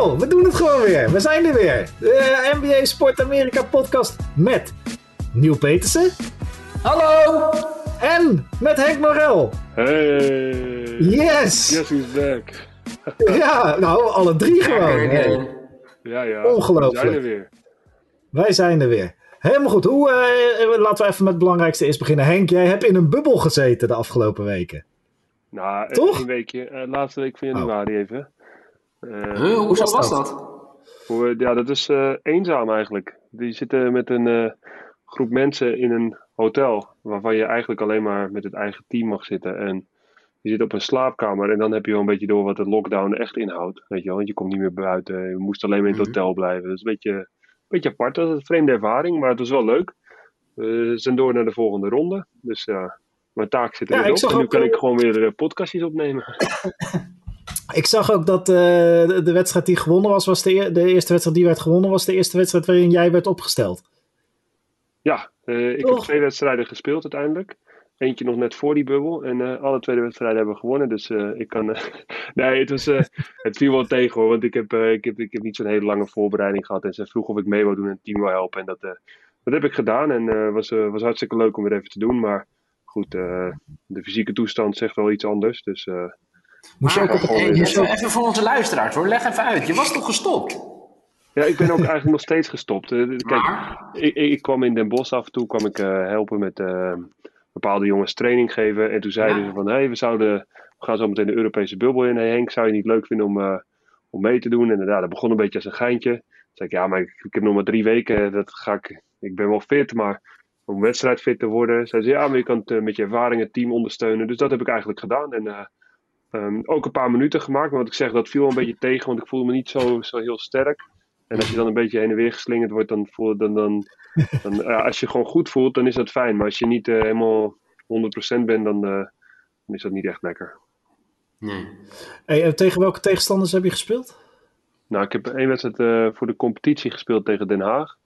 joh, we doen het gewoon weer. We zijn er weer. De NBA Sport Amerika podcast met Nieuw Petersen. Hallo! En met Henk Morel. Hey! Yes! Yes, he's back. ja, nou, alle drie gewoon. Hey. Ja, ja. Ongelooflijk. We zijn er weer. Wij zijn er weer. Helemaal goed. Hoe, eh, laten we even met het belangrijkste eerst beginnen. Henk, jij hebt in een bubbel gezeten de afgelopen weken. Nou, eh, Toch? een weekje. eh, laatste week van januari even. Eh, Huh, hoezo was was dat? hoe, ja, dat is eh, eenzaam eigenlijk. Die zitten met een eh, groep mensen in een hotel. Waarvan je eigenlijk alleen maar met het eigen team mag zitten. En je zit op een slaapkamer. En dan heb je wel een beetje door wat de lockdown echt inhoudt. Weet je wel? Want je komt niet meer buiten. Je moest alleen maar in het Mhm. hotel blijven. Dat is een beetje, een beetje apart. Dat is een vreemde ervaring. Maar het was wel leuk. We zijn door naar de volgende ronde. Dus ja, mijn taak zit er Ja, op. En nu kan eh, ik gewoon weer eh, podcastjes opnemen. Ik zag ook dat eh, de, de wedstrijd die gewonnen was, was de, de eerste wedstrijd die werd gewonnen, was de eerste wedstrijd waarin jij werd opgesteld. Ja, eh, ik heb twee wedstrijden gespeeld uiteindelijk. Eentje nog net voor die bubbel. En eh, alle twee de wedstrijden hebben we gewonnen. Dus ik kan. nee, het, was, het viel wel tegen hoor. Want ik heb, ik heb, ik heb niet zo'n hele lange voorbereiding gehad. En ze vroeg of ik mee wou doen en het team wou helpen. En dat, dat heb ik gedaan. En het was, was hartstikke leuk om weer even te doen. Maar goed, de fysieke toestand zegt wel iets anders. Dus Moest je ook op het hey, weer- even, voor onze luisteraars hoor, leg even uit. Je was toch gestopt? ja, ik ben ook eigenlijk nog steeds gestopt. Eh, kijk, ik, ik, kwam in Den Bosch af en toe kwam ik eh, helpen met eh, bepaalde jongens training geven. En toen zeiden Ja. ze van, hé, we zouden, we gaan zo meteen de Europese bubbel in. Hey Henk, zou je niet leuk vinden om, eh, om mee te doen? En ja, dat begon een beetje als een geintje. Toen zei ik, ja, maar ik, ik heb nog maar drie weken, dat ga ik, ik ben wel fit, maar om wedstrijdfit te worden. Zeiden ze, ja, maar je kan het met je ervaring het team ondersteunen. Dus dat heb ik eigenlijk gedaan. En eh, ehm, ook een paar minuten gemaakt, maar wat ik zeg, dat viel een beetje tegen, want ik voelde me niet zo, zo heel sterk. En als je dan een beetje heen en weer geslingerd wordt, dan voel dan, dan, dan, ja, als je gewoon goed voelt, dan is dat fijn. Maar als je niet eh, helemaal 100% bent, dan, eh, dan is dat niet echt lekker. nee. Hey, en tegen welke tegenstanders heb je gespeeld? Nou, ik heb één wedstrijd eh, voor de competitie gespeeld tegen Den Haag.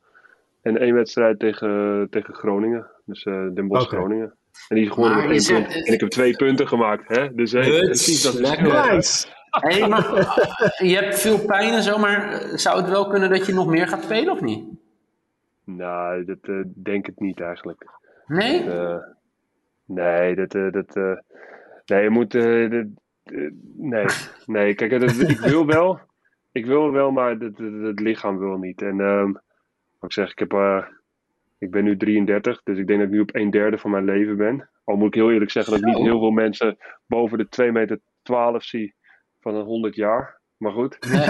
En één wedstrijd tegen, tegen Groningen. Dus eh Den Bosch. Groningen. En die is één er- punt. En ik heb twee punten gemaakt. Hè? Dus hey, precies dat is lekker. Nice! Hey, maar je hebt veel pijn en zo, maar eh, zou het wel kunnen dat je nog meer gaat spelen of niet? Nou, dat eh, denk ik niet eigenlijk. Nee? Eh, nee, dat, eh, dat, eh, nee, je moet, dat, nee, nee, kijk, dat, ik wil wel, ik wil wel, maar het, het, het lichaam wil niet. En, ehm, wat ik zeg, ik heb, ik ben nu 33, dus ik denk dat ik nu op een derde van mijn leven ben. Al moet ik heel eerlijk zeggen dat ik niet heel veel mensen boven de 2 meter 12 zie van een 100 jaar. Maar goed, Nee.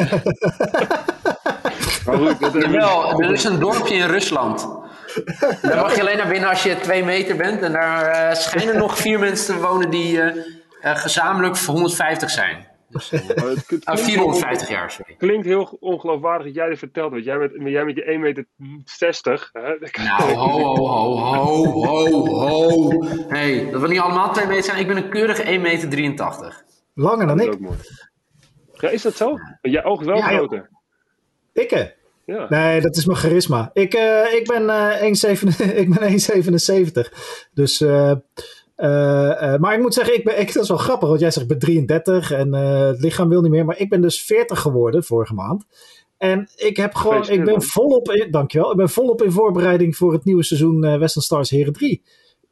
maar goed, dat, Jawel, er is een dorpje in Rusland. Daar mag je alleen naar binnen als je twee meter bent. En daar eh, schijnen nog vier mensen te wonen die eh, gezamenlijk voor 150 zijn. Dus, eh, maar het- het ah, 450 jaar, sorry. klinkt heel ongeloofwaardig dat jij dit vertelt. Want jij met, jij met je 1 meter 60. Hè, Nou, ho, ho, ho, ho, ho, ho. hey, dat we niet allemaal twee meter zijn. Ik ben een keurige 1,83 meter. Langer dan Dat is ik. Ja, is dat zo? Jij oog wel Ja, groter. Ikke. Ja. Nee, dat is mijn charisma. Ik, eh, ik ben eh 1,7 ik ben 1,77. Dus, eh, eh, eh, maar ik moet zeggen, ik ben, ik, dat is wel grappig, want jij zegt ik ben 33 en eh, het lichaam wil niet meer. Maar ik ben dus 40 geworden vorige maand. En ik heb gewoon, ik ben volop in, dankjewel, ik ben volop in voorbereiding voor het nieuwe seizoen Western Stars Heren 3.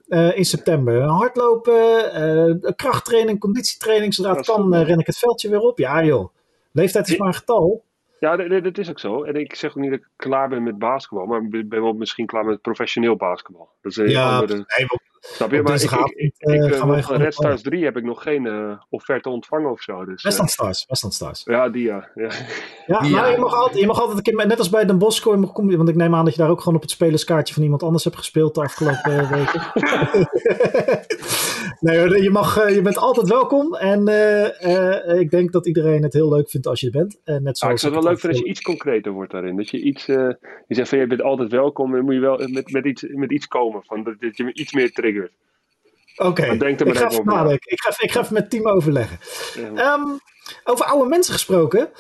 eh, in september. Hardlopen, krachttraining, conditietraining. Zodra het kan, ren ik het veldje weer op. Ja joh, leeftijd is maar een getal. Ja, dat, is ook zo. En ik zeg ook niet dat ik klaar ben met basketbal, maar ik ben wel misschien klaar met professioneel basketbal. Dat is een Ja, andere, nee, snap je? op Maar ik, ik, ik, eh, ik, eh, gaan nog gewoon Red Stars 3 heb ik nog geen eh, offerte ontvangen of zo. Dus, eh, Westland Stars, Westland Stars. ja, die ja. ja. Ja, Ja. nou, je mag altijd, je mag altijd een keer, net als bij Den Bosch, je mag- kom- want ik neem aan dat je daar ook gewoon op het spelerskaartje van iemand anders hebt gespeeld de afgelopen eh, weken. nee, je, mag, eh, je bent altijd welkom en eh, eh, ik denk dat iedereen het heel leuk vindt als je er bent. En net Ah, ik zoals zou het wel leuk vinden als je iets concreter wordt daarin. Dat je iets, je zegt van je bent altijd welkom, dan moet je wel met, met, iets, met iets komen. Van, dat, dat je iets meer triggert. Oké, er ik nadenken. Ik ga, ik ga even met team overleggen. Ja. Ehm, over oude mensen gesproken,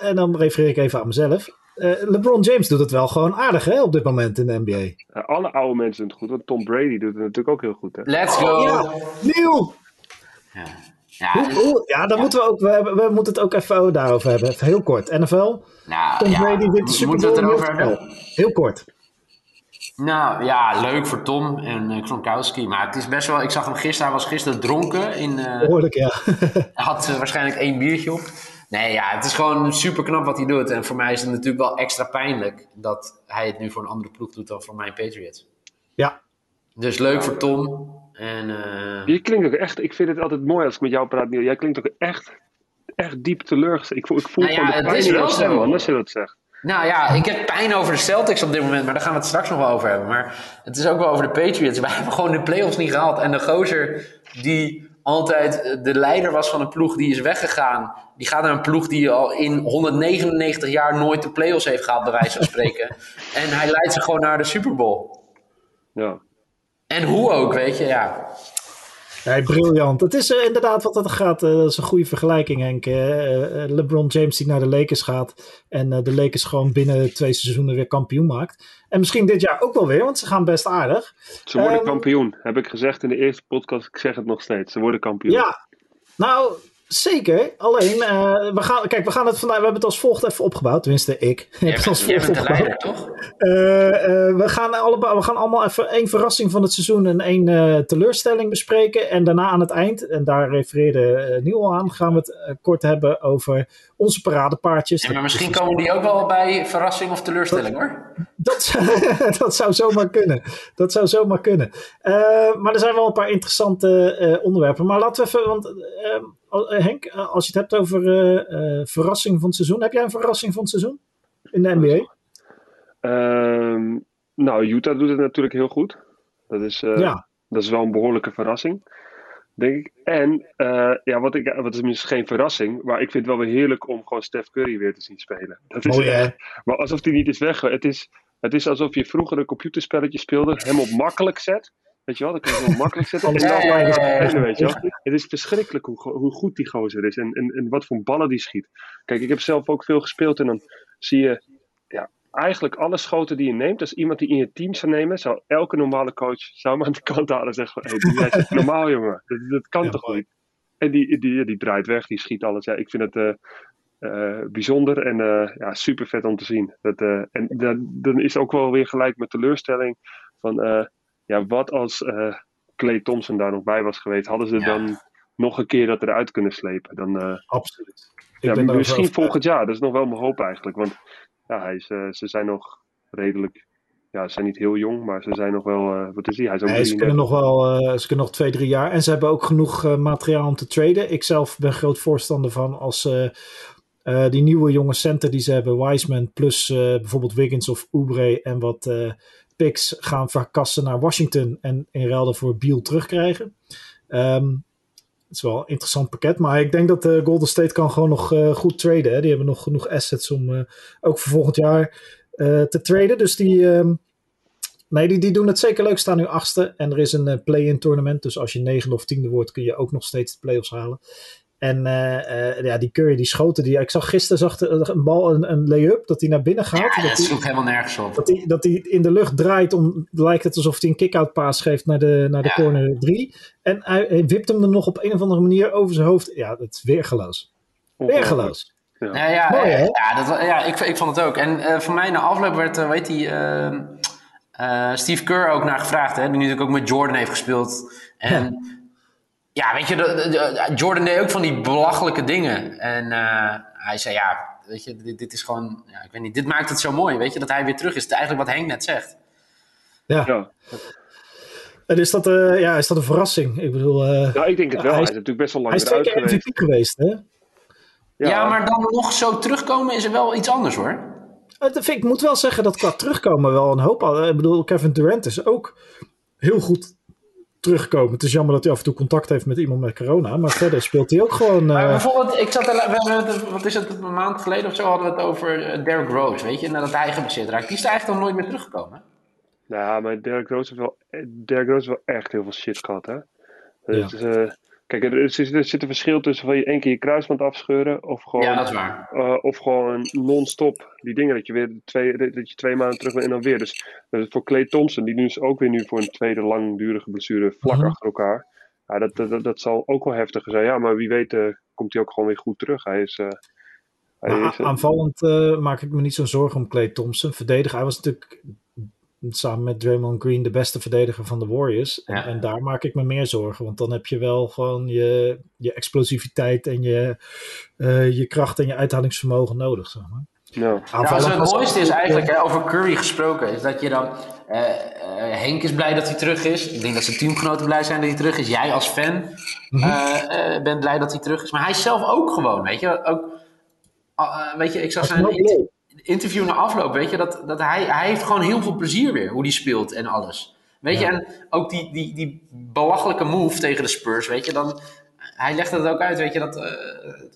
en dan refereer ik even aan mezelf. Eh, LeBron James doet het wel gewoon aardig hè, op dit moment in de NBA. Ja, alle oude mensen doen het goed, want Tom Brady doet het natuurlijk ook heel goed. Hè? Let's go. Oh, ja. Nieuw! Ja. Ja, Hoe- hoe- ja, dan moeten we ook, we, we moeten het ook even daarover hebben. Even heel kort. NFL, nou, Tom ja, Brady wint de Super moeten we Bowl. het erover hebben? Heel kort. Nou ja, leuk voor Tom en eh, Gronkowski. Maar het is best wel. Ik zag hem gisteren, hij was gisteren dronken. In, eh, Behoorlijk, ja. Hij had eh, waarschijnlijk één biertje op. Nee, ja, het is gewoon super knap wat hij doet. En voor mij is het natuurlijk wel extra pijnlijk dat hij het nu voor een andere ploeg doet dan voor mijn Patriots. ja. Dus leuk voor Tom. En eh, Je klinkt ook echt, ik vind het altijd mooi als ik met jou praat, Niel. Jij klinkt ook echt, echt diep teleurgesteld. Ik voel, ik voel Nou ja, gewoon de het pijn is in jouw wel stem, man, als je dat zegt. nou ja, ik heb pijn over de Celtics op dit moment, maar daar gaan we het straks nog wel over hebben. Maar het is ook wel over de Patriots. Wij hebben gewoon de playoffs niet gehaald. En de gozer die altijd eh, de leider was van een ploeg, die is weggegaan. Die gaat naar een ploeg die al in 199 jaar nooit de playoffs heeft gehaald, bij wijze van spreken. en hij leidt ze gewoon naar de Super Bowl. Ja. En hoe ook, weet je, ja. Nee, briljant. Het is eh, inderdaad wat dat gaat. eh, dat is een goede vergelijking, Henk. Eh, LeBron James die naar de Lakers gaat. En de Lakers gewoon binnen twee seizoenen weer kampioen maakt. En misschien dit jaar ook wel weer, want ze gaan best aardig. Ze worden Ehm, kampioen, heb ik gezegd in de eerste podcast. Ik zeg het nog steeds. Ze worden kampioen. Ja, nou, zeker. Alleen, eh, we gaan, kijk, we gaan het vandaag, we hebben het als volgt even opgebouwd. Tenminste, ik. Jij het als volgt opgebouwd. leider, toch? Eh, eh, we, gaan allebei, we gaan allemaal even één verrassing van het seizoen en één teleurstelling bespreken. En daarna aan het eind, en daar refereerde Niel al aan, gaan we het kort hebben over onze paradepaardjes. Ja, maar misschien komen die ook wel bij verrassing of teleurstelling, hoor. Dat, zou- dat zou zomaar kunnen. Dat zou zomaar kunnen. Maar er zijn wel een paar interessante onderwerpen. Maar laten we even, want Henk, eh, als je het hebt over eh, eh, verrassing van het seizoen. Heb jij een verrassing van het seizoen in de NBA? Ehm, nou, Utah doet het natuurlijk heel goed. Dat is, eh, ja. dat is wel een behoorlijke verrassing, denk ik. En eh, ja, wat, ik, wat is misschien geen verrassing, maar ik vind het wel weer heerlijk om gewoon Steph Curry weer te zien spelen. Dat is Mooi, hè? echt- maar alsof hij niet is weg. Het is, het is alsof je vroeger een computerspelletje speelde, hem op makkelijk zet. Weet je wel, dan kun je op makkelijk zetten. Alles Ja, ja, ja, ja. spelen, weet je wel. Het is verschrikkelijk hoe, hoe goed die gozer is en, en, en wat voor ballen die schiet. Kijk, ik heb zelf ook veel gespeeld en dan zie je ja, eigenlijk alle schoten die je neemt, als iemand die in je team zou nemen, zou elke normale coach zou hem aan de kant halen en zeggen: van, hey, jij normaal, jongen. Dat, dat kan Ja, toch mooi. niet? En die, die, die draait weg, die schiet alles. Ja, ik vind het eh, eh, bijzonder en eh, ja, super vet om te zien. Dat, eh, en dat, dan is ook wel weer gelijk met teleurstelling van eh, ja, wat als eh Clay Thompson daar nog bij was geweest, hadden ze Ja. dan nog een keer dat eruit kunnen slepen. Dan, eh, Absoluut. Ja, misschien wel- volgend jaar. Dat is nog wel mijn hoop eigenlijk. Want ja, hij is, eh, ze zijn nog redelijk. Ja, ze zijn niet heel jong, maar ze zijn nog wel. wat is hij? Hij is ook Nee, ze 33. kunnen nog wel, ze kunnen nog twee, drie jaar. En ze hebben ook genoeg materiaal om te traden. Ik zelf ben groot voorstander van als die nieuwe jonge center die ze hebben, Wiseman, plus bijvoorbeeld Wiggins of Oubre en wat picks gaan verkassen naar Washington en in ruil daarvoor Beal terugkrijgen. Ehm het is wel een interessant pakket, maar ik denk dat eh, Golden State kan gewoon nog eh, goed traden. Hè. Die hebben nog genoeg assets om eh, ook voor volgend jaar te traden. Dus die, ehm, Nee, die, die doen het zeker leuk. Staan nu achtste. En er is een play-in tournament. Dus als je negende of tiende wordt, kun je ook nog steeds de play-offs halen. En eh, eh, ja, die Curry, die schoten. Die, ik zag gisteren zag de- een bal, een, een lay-up, dat hij naar binnen gaat. Ja, dat hij sloeg helemaal nergens op. dat hij, dat hij in de lucht draait. Om, lijkt het alsof hij een kick-out paas geeft naar de, naar de Ja. corner 3. En hij, hij wipt hem er nog op een of andere manier over zijn hoofd. Ja, dat is weergeloos. Weergeloos. Nou ja, Mooi, hè? eh, ja, dat, ja ik, ik vond het ook. En eh, voor mij na afloop werd, eh, weet die, eh, eh, Steve Kerr ook naar gevraagd. Hè, die natuurlijk ook met Jordan heeft gespeeld. En ja, weet je, de, de- de- Jordan deed ook van die belachelijke dingen. En eh, hij zei, ja, weet je, dit, dit is gewoon, ja, ik weet niet, dit maakt het zo mooi, weet je, dat hij weer terug is. Het is eigenlijk wat Henk net zegt. Ja. Ja. En is dat, eh, ja, is dat een verrassing? Ik bedoel, eh, ja, ik denk het wel. Hij Hij is- natuurlijk best wel lang hij is twee keer geweest. MVP geweest, hè? Ja. maar dan nog zo terugkomen is er wel iets anders hoor. Ik moet wel zeggen dat qua terugkomen wel een hoop. Ik bedoel, Kevin Durant is ook heel goed teruggekomen. Het is jammer dat hij af en toe contact heeft met iemand met corona. Maar verder speelt hij ook gewoon... Maar eh, bijvoorbeeld, ik zat er, we het- wat is het, een maand geleden of zo hadden we het over eh, Derrick Rose, weet je, nadat hij geblesseerd raakt. Die is er eigenlijk nog nooit meer teruggekomen. Ja, maar Derrick Rose heeft wel, Derrick Rose heeft wel echt heel veel shit gehad, hè? Het is, eh, kijk, er, is, er zit een verschil tussen van je één keer je kruisband afscheuren of gewoon, Ja, dat is waar. eh, of gewoon non-stop die dingen dat je weer twee, dat je twee maanden terug bent en dan weer. Dus eh, voor Clay Thompson, die nu is ook weer nu voor een tweede langdurige blessure vlak Mhm. achter elkaar. ja, dat, dat, dat zal ook wel heftiger zijn. Ja, maar wie weet komt hij ook gewoon weer goed terug. Hij is... Hij is aanvallend maak ik me niet zo'n zorgen om Clay Thompson. Verdediger, hij was natuurlijk samen met Draymond Green de beste verdediger van de Warriors. En, en, daar maak ik me meer zorgen. Want dan heb je wel gewoon je, je explosiviteit en je, uh, je kracht en je uithoudingsvermogen nodig. Zeg maar. Ja. Nou, het mooiste is eigenlijk, hè, over Curry gesproken, is dat je dan... Uh, uh, Henk is blij dat hij terug is. Ik denk dat zijn teamgenoten blij zijn dat hij terug is. Jij als fan mm bent blij dat hij terug is. Maar hij is zelf ook gewoon, weet je. Ook, weet je, ik zag zijn interview na afloop, weet je, dat, dat hij, hij heeft gewoon heel veel plezier weer hoe die speelt en alles. Weet je, en ook die, die, die belachelijke move tegen de Spurs, weet je, dan, hij legde het ook uit, weet je, dat, uh,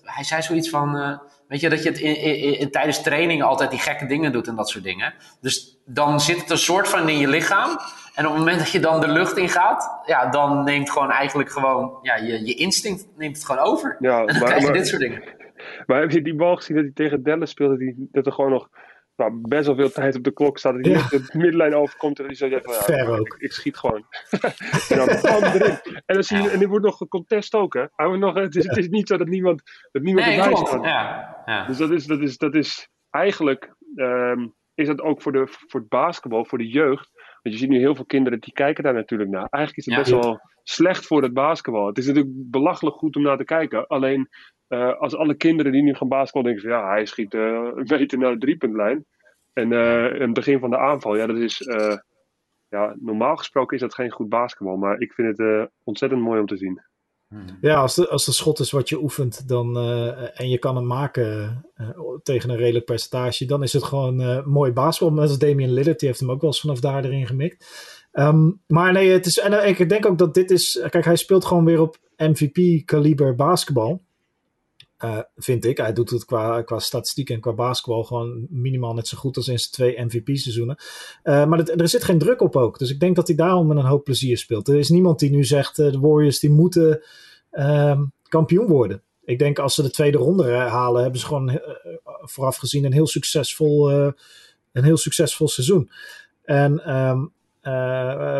hij zei zoiets van, uh, weet je, dat je het in, in, in, tijdens trainingen altijd die gekke dingen doet en dat soort dingen. Dus dan zit het een soort van in je lichaam. En op het moment dat je dan de lucht in gaat, ja, dan neemt gewoon eigenlijk gewoon, ja, je, je instinct neemt het gewoon over. Ja, en dan maar, krijg je dit soort dingen. Maar heb je die bal gezien dat hij tegen Dallas speelde? Die, dat er gewoon nog nou, best wel veel tijd op de klok staat. Dat hij ja. de middenlijn overkomt. En die zo zegt van, ja, ik, ik, schiet gewoon. en dan erin. En dan zie je, en die wordt nog gecontest ook, hè. Hij nog, het, is, het is niet zo dat niemand, dat niemand nee, erbij staat. Ja, ja. Dus dat is, dat is, dat is eigenlijk, um, is dat ook voor, de, voor het basketbal, voor de jeugd. Want je ziet nu heel veel kinderen die kijken daar natuurlijk naar. Eigenlijk is het best wel slecht voor het basketbal. Het is natuurlijk belachelijk goed om naar te kijken. Alleen uh, als alle kinderen die nu gaan basketbal denken van ja, hij schiet uh, een meter naar de driepuntlijn. En uh, het begin van de aanval, ja, dat is. ja, normaal gesproken is dat geen goed basketbal. Maar ik vind het ontzettend mooi om te zien. Ja, als de, als de schot is wat je oefent dan, en je kan hem maken tegen een redelijk percentage, dan is het gewoon mooi basketbal. Net als Damian Lillard, die heeft hem ook wel eens vanaf daar erin gemikt. Um, maar nee, het is, en ik denk ook dat dit is. Kijk, hij speelt gewoon weer op MVP-kaliber basketbal. Uh, vind ik. Hij doet het qua, qua statistiek en qua basketbal gewoon minimaal net zo goed als in zijn twee MVP-seizoenen. Uh, maar er zit geen druk op ook. Dus ik denk dat hij daarom met een hoop plezier speelt. Er is niemand die nu zegt, uh, de Warriors die moeten uh, kampioen worden. Ik denk als ze de tweede ronde halen, hebben ze gewoon vooraf gezien een heel succesvol, een heel succesvol seizoen. En uh,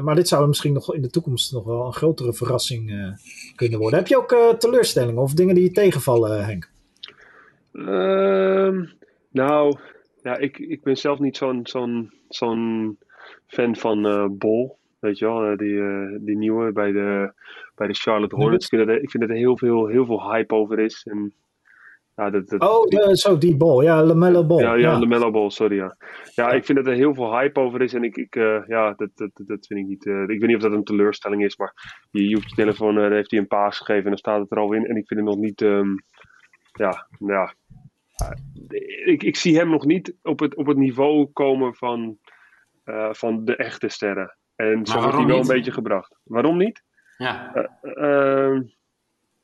maar dit zou misschien nog in de toekomst nog wel een grotere verrassing uh, kunnen worden. Heb je ook uh, teleurstellingen of dingen die je tegenvallen, Henk? Ehm, nou, ja, ik, ik ben zelf niet zo'n zo'n zo'n fan van Bol. Weet je wel, die, die nieuwe bij de, bij de Charlotte Hornets. Ik vind, dat, ik vind dat er heel veel, heel veel hype over is. En ja, dat, dat, oh, die, zo die bal. Ja, LaMelo bal. Ja, ja, ja. Bal, sorry. Ja. ja, ik vind dat er heel veel hype over is. En ik, ik uh, ja, dat, dat, dat vind ik niet... Uh, ik weet niet of dat een teleurstelling is, maar je, je hoeft je telefoon, uh, heeft hij een paas gegeven en dan staat het er al in. En ik vind het nog niet... Um, ja, ja. Ik, ik zie hem nog niet op het, op het niveau komen van, van de echte sterren. En zo wordt hij wel een beetje gebracht. Waarom niet? Ja. Ehm,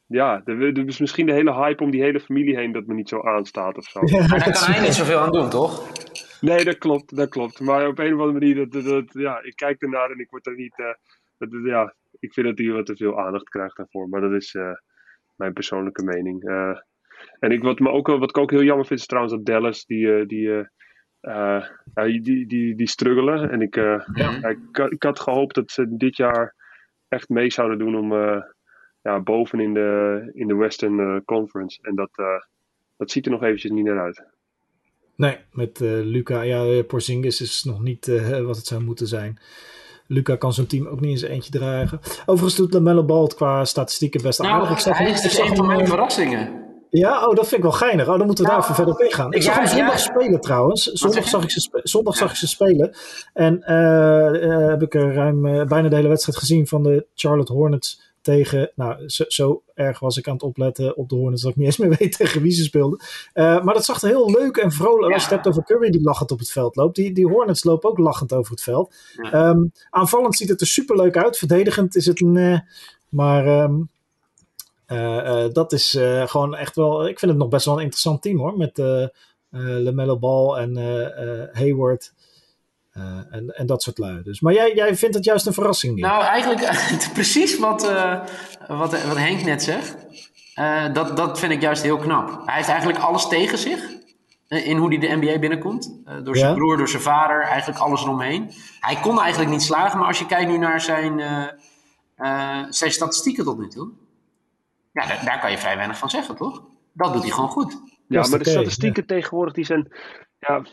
ja, er is misschien de hele hype om die hele familie heen dat me niet zo aanstaat of zo. maar daar kan hij niet zoveel aan doen, toch? Nee, dat klopt, dat klopt. Maar op een of andere manier, dat, dat, ja, ik kijk ernaar en ik word er niet, uh, dat, ja, ik vind dat hij wat te veel aandacht krijgt daarvoor. Maar dat is uh, mijn persoonlijke mening. Uh, en ik, wat, me ook, wat ik ook heel jammer vind is trouwens dat Dallas, die, die, die, die, die, die struggelen. En ik, ja. ik, ik, had gehoopt dat ze dit jaar echt mee zouden doen om ja, boven in de, in de Western uh, Conference. En dat, uh, dat ziet er nog eventjes niet naar uit. Nee, met uh, Luca. Ja, Porzingis is nog niet wat het zou moeten zijn. Luca kan zijn team ook niet in zijn eentje dragen. Overigens doet Lamello Ball qua statistieken best nou, aardig. Ik zag hij is dus een van mijn verrassingen. Ja, oh, dat vind ik wel geinig. Oh, dan moeten we daar even verder op ingaan. Ik zag hem zondag spelen trouwens. Zondag zag, ik ze, zondag zag ik ze spelen. En uh, heb ik er ruim bijna de hele wedstrijd gezien van de Charlotte Hornets tegen, nou, zo, zo, erg was ik aan het opletten op de Hornets dat ik niet eens meer weet tegen wie ze speelden. Uh, maar dat zag er heel leuk en vrolijk. Als je het hebt over Curry die lachend op het veld loopt. Die, die Hornets lopen ook lachend over het veld. Um, aanvallend ziet het er super leuk uit. Verdedigend is het een. maar um, uh, uh, dat is gewoon echt wel. Ik vind het nog best wel een interessant team hoor. Met LaMelo Ball en Hayward. Uh, en, en dat soort lui. Dus, maar jij, jij vindt het juist een verrassing niet? Nou, eigenlijk precies wat, uh, wat, wat Henk net zegt. Uh, dat, dat vind ik juist heel knap. Hij heeft eigenlijk alles tegen zich. In hoe hij de NBA binnenkomt. door zijn ja? broer, door zijn vader. Eigenlijk alles eromheen. Hij kon eigenlijk niet slagen. Maar als je kijkt nu naar zijn, eh, zijn statistieken tot nu toe, ja, daar, daar kan je vrij weinig van zeggen, toch? Dat doet hij gewoon goed. Ja, maar de statistieken tegenwoordig die zijn. Ja,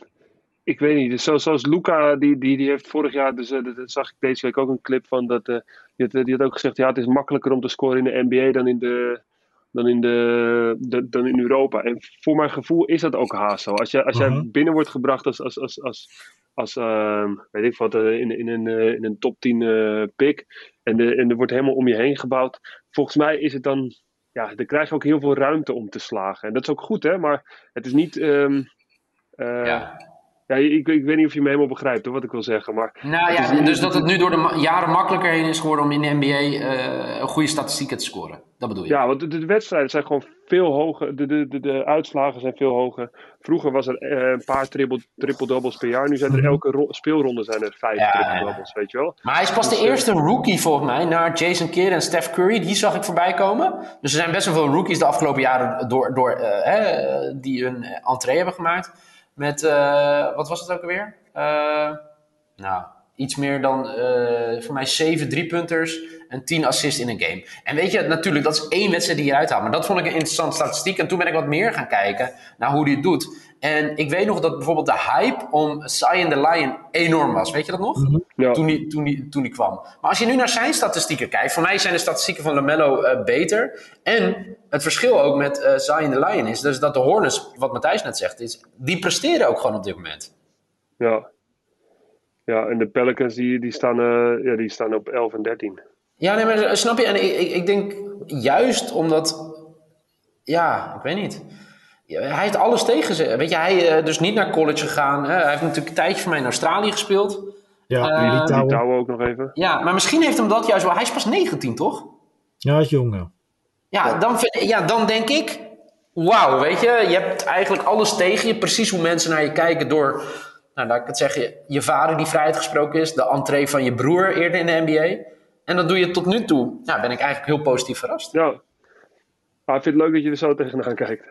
ik weet niet. Zo, zoals Luca, die, die, die heeft vorig jaar. Dus, eh, dat, zag ik deze week ook een clip van. Dat, eh, die, had, die had ook gezegd: ja, het is makkelijker om te scoren in de NBA dan in, de, dan in, de, de- dan in Europa. En voor mijn gevoel is dat ook haast zo. Als, je, als Mhm. jij binnen wordt gebracht als. als, als, als als, ehm, weet ik wat, eh, in, in, een, eh, in een top 10 eh, pick. En, de, en er wordt helemaal om je heen gebouwd. Volgens mij is het dan ja, dan krijg je ook heel veel ruimte om te slagen. En dat is ook goed, hè? Maar het is niet. ehm, eh, ja. Ja. ik, ik weet niet of je me helemaal begrijpt, hoor, wat ik wil zeggen. Maar Nou is ja, dus dat het nu door de ma- jaren makkelijker heen is geworden om in de NBA eh, een goede statistieken te scoren. Dat bedoel je? ja, want de, de wedstrijden zijn gewoon veel hoger. De, de, de, de uitslagen zijn veel hoger. Vroeger was er eh, een paar triple- triple-doubles per jaar. Nu zijn er Mhm. elke ro- speelronde zijn er vijf Ja, triple-doubles, weet je wel. Maar hij is pas de Dus, eh, eerste rookie volgens mij, na Jason Kidd en Steph Curry. Die zag ik voorbij komen. Dus er zijn best wel veel rookies de afgelopen jaren door, door, die hun entree hebben gemaakt. Met, eh, wat was het ook alweer? Eh, nou, iets meer dan eh, voor mij 7 driepunters en 10 assists in een game. En weet je, natuurlijk, dat is één wedstrijd die je eruit haalt. Maar dat vond ik een interessante statistiek. En toen ben ik wat meer gaan kijken naar hoe hij het doet. En ik weet nog dat bijvoorbeeld de hype om Zion the Lion enorm was. Weet je dat nog? Ja. Toen, die, toen, die, toen die kwam. Maar als je nu naar zijn statistieken kijkt, voor mij zijn de statistieken van LaMelo eh, beter. En het verschil ook met eh Zion the Lion is dus dat de Hornets, wat Matthijs net zegt, is, die presteren ook gewoon op dit moment. Ja. Ja, en de Pelicans die, die, staan, eh, ja, die staan op 11 en 13. Ja, nee, maar eh, snap je? En ik, ik, denk juist omdat, ja, ik weet niet. Hij heeft alles tegen zich. Weet je, hij is dus niet naar college gegaan. Hè? Hij heeft natuurlijk een tijdje voor mij in Australië gespeeld. Ja, Eh, die touwen. ook nog even. Ja, maar misschien heeft hem dat juist wel. Hij is pas 19, toch? Ja, is jong. ja. Ja, dan, vind- ja, dan denk ik, wauw, weet je, je hebt eigenlijk alles tegen je. Precies hoe mensen naar je kijken door, nou laat ik het zeggen, je vader die vrij uitgesproken is, de entree van je broer eerder in de NBA. En dat doe je tot nu toe. Nou, ben ik eigenlijk heel positief verrast. Ja. Maar ik vind het leuk dat je er zo tegenaan kijkt.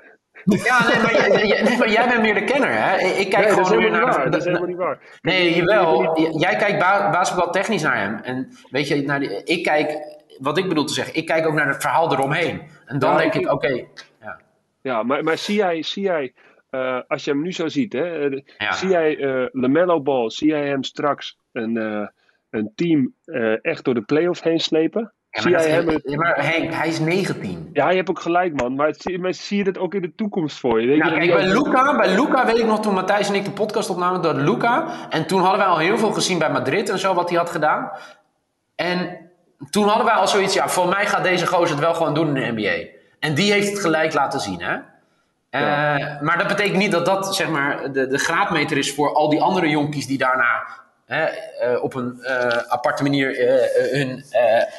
Ja, nee, maar, jij- jij- nee, maar jij bent meer de kenner, hè? Ik kijk Nee, gewoon niet naar... waar. de- Dat is helemaal niet waar. Nee, jawel. Jij kijkt ba basketbal technisch naar hem. En weet je, naar die, ik kijk, wat ik bedoel te zeggen, ik kijk ook naar het verhaal eromheen. En dan Ja, denk ik- ik, oké, ja. Ja, maar, maar zie jij, zie jij eh, als je hem nu zo ziet, hè, eh, Ja. zie jij eh LaMelo Ball, zie jij hem straks een, een team echt door de playoffs heen slepen? Ja, zie jij hem... maar Henk, hij is 19. Ja, je hebt ook gelijk, man. Maar, zie, maar zie je dat ook in de toekomst voor je? Denk Nou, je kijk, bij ook- Luca, bij Luca weet ik nog toen Matthijs en ik de podcast opnamen door Luca. En toen hadden wij al heel veel gezien bij Madrid en zo, wat hij had gedaan. En toen hadden wij al zoiets, ja, voor mij gaat deze gozer het wel gewoon doen in de NBA. En die heeft het gelijk laten zien, hè. Eh, Ja. Maar dat betekent niet dat dat, zeg maar, de, de graadmeter is voor al die andere jonkies die daarna hè, eh, op een eh, aparte manier hun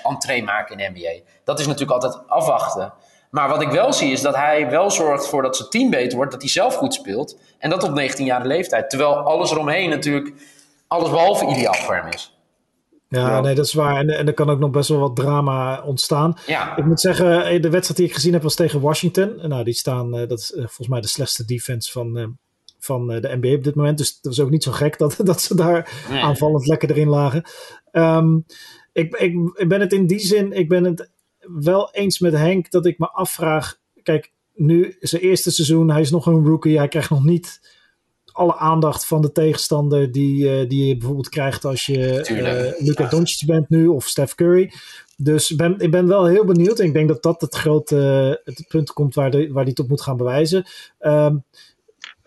entree maken in de NBA. Dat is natuurlijk altijd afwachten. Maar wat ik wel zie is dat hij wel zorgt voor dat zijn team beter wordt, dat hij zelf goed speelt. En dat op 19-jarige leeftijd. Terwijl alles eromheen natuurlijk alles behalve ideaal voor hem is. Ja, Ja. nee, dat is waar. En, en er kan ook nog best wel wat drama ontstaan. Ja, Ik moet zeggen, eh, de wedstrijd die ik gezien heb was tegen Washington. En Nou, die staan, eh, dat is eh, volgens mij de slechtste defense van, van de NBA op dit moment. Dus dat was ook niet zo gek dat, dat ze daar Nee. aanvallend lekker erin lagen. Ehm, ik, ik, ik ben het in die zin, ik ben het wel eens met Henk dat ik me afvraag. Kijk, nu zijn eerste seizoen, hij is nog een rookie. Hij krijgt nog niet alle aandacht van de tegenstander die, eh, die je bijvoorbeeld krijgt als je eh Luka Doncic bent nu of Steph Curry. Dus ik ben, ik ben wel heel benieuwd. En ik denk dat dat het grote het punt komt waar, de, waar hij het op moet gaan bewijzen. Ehm,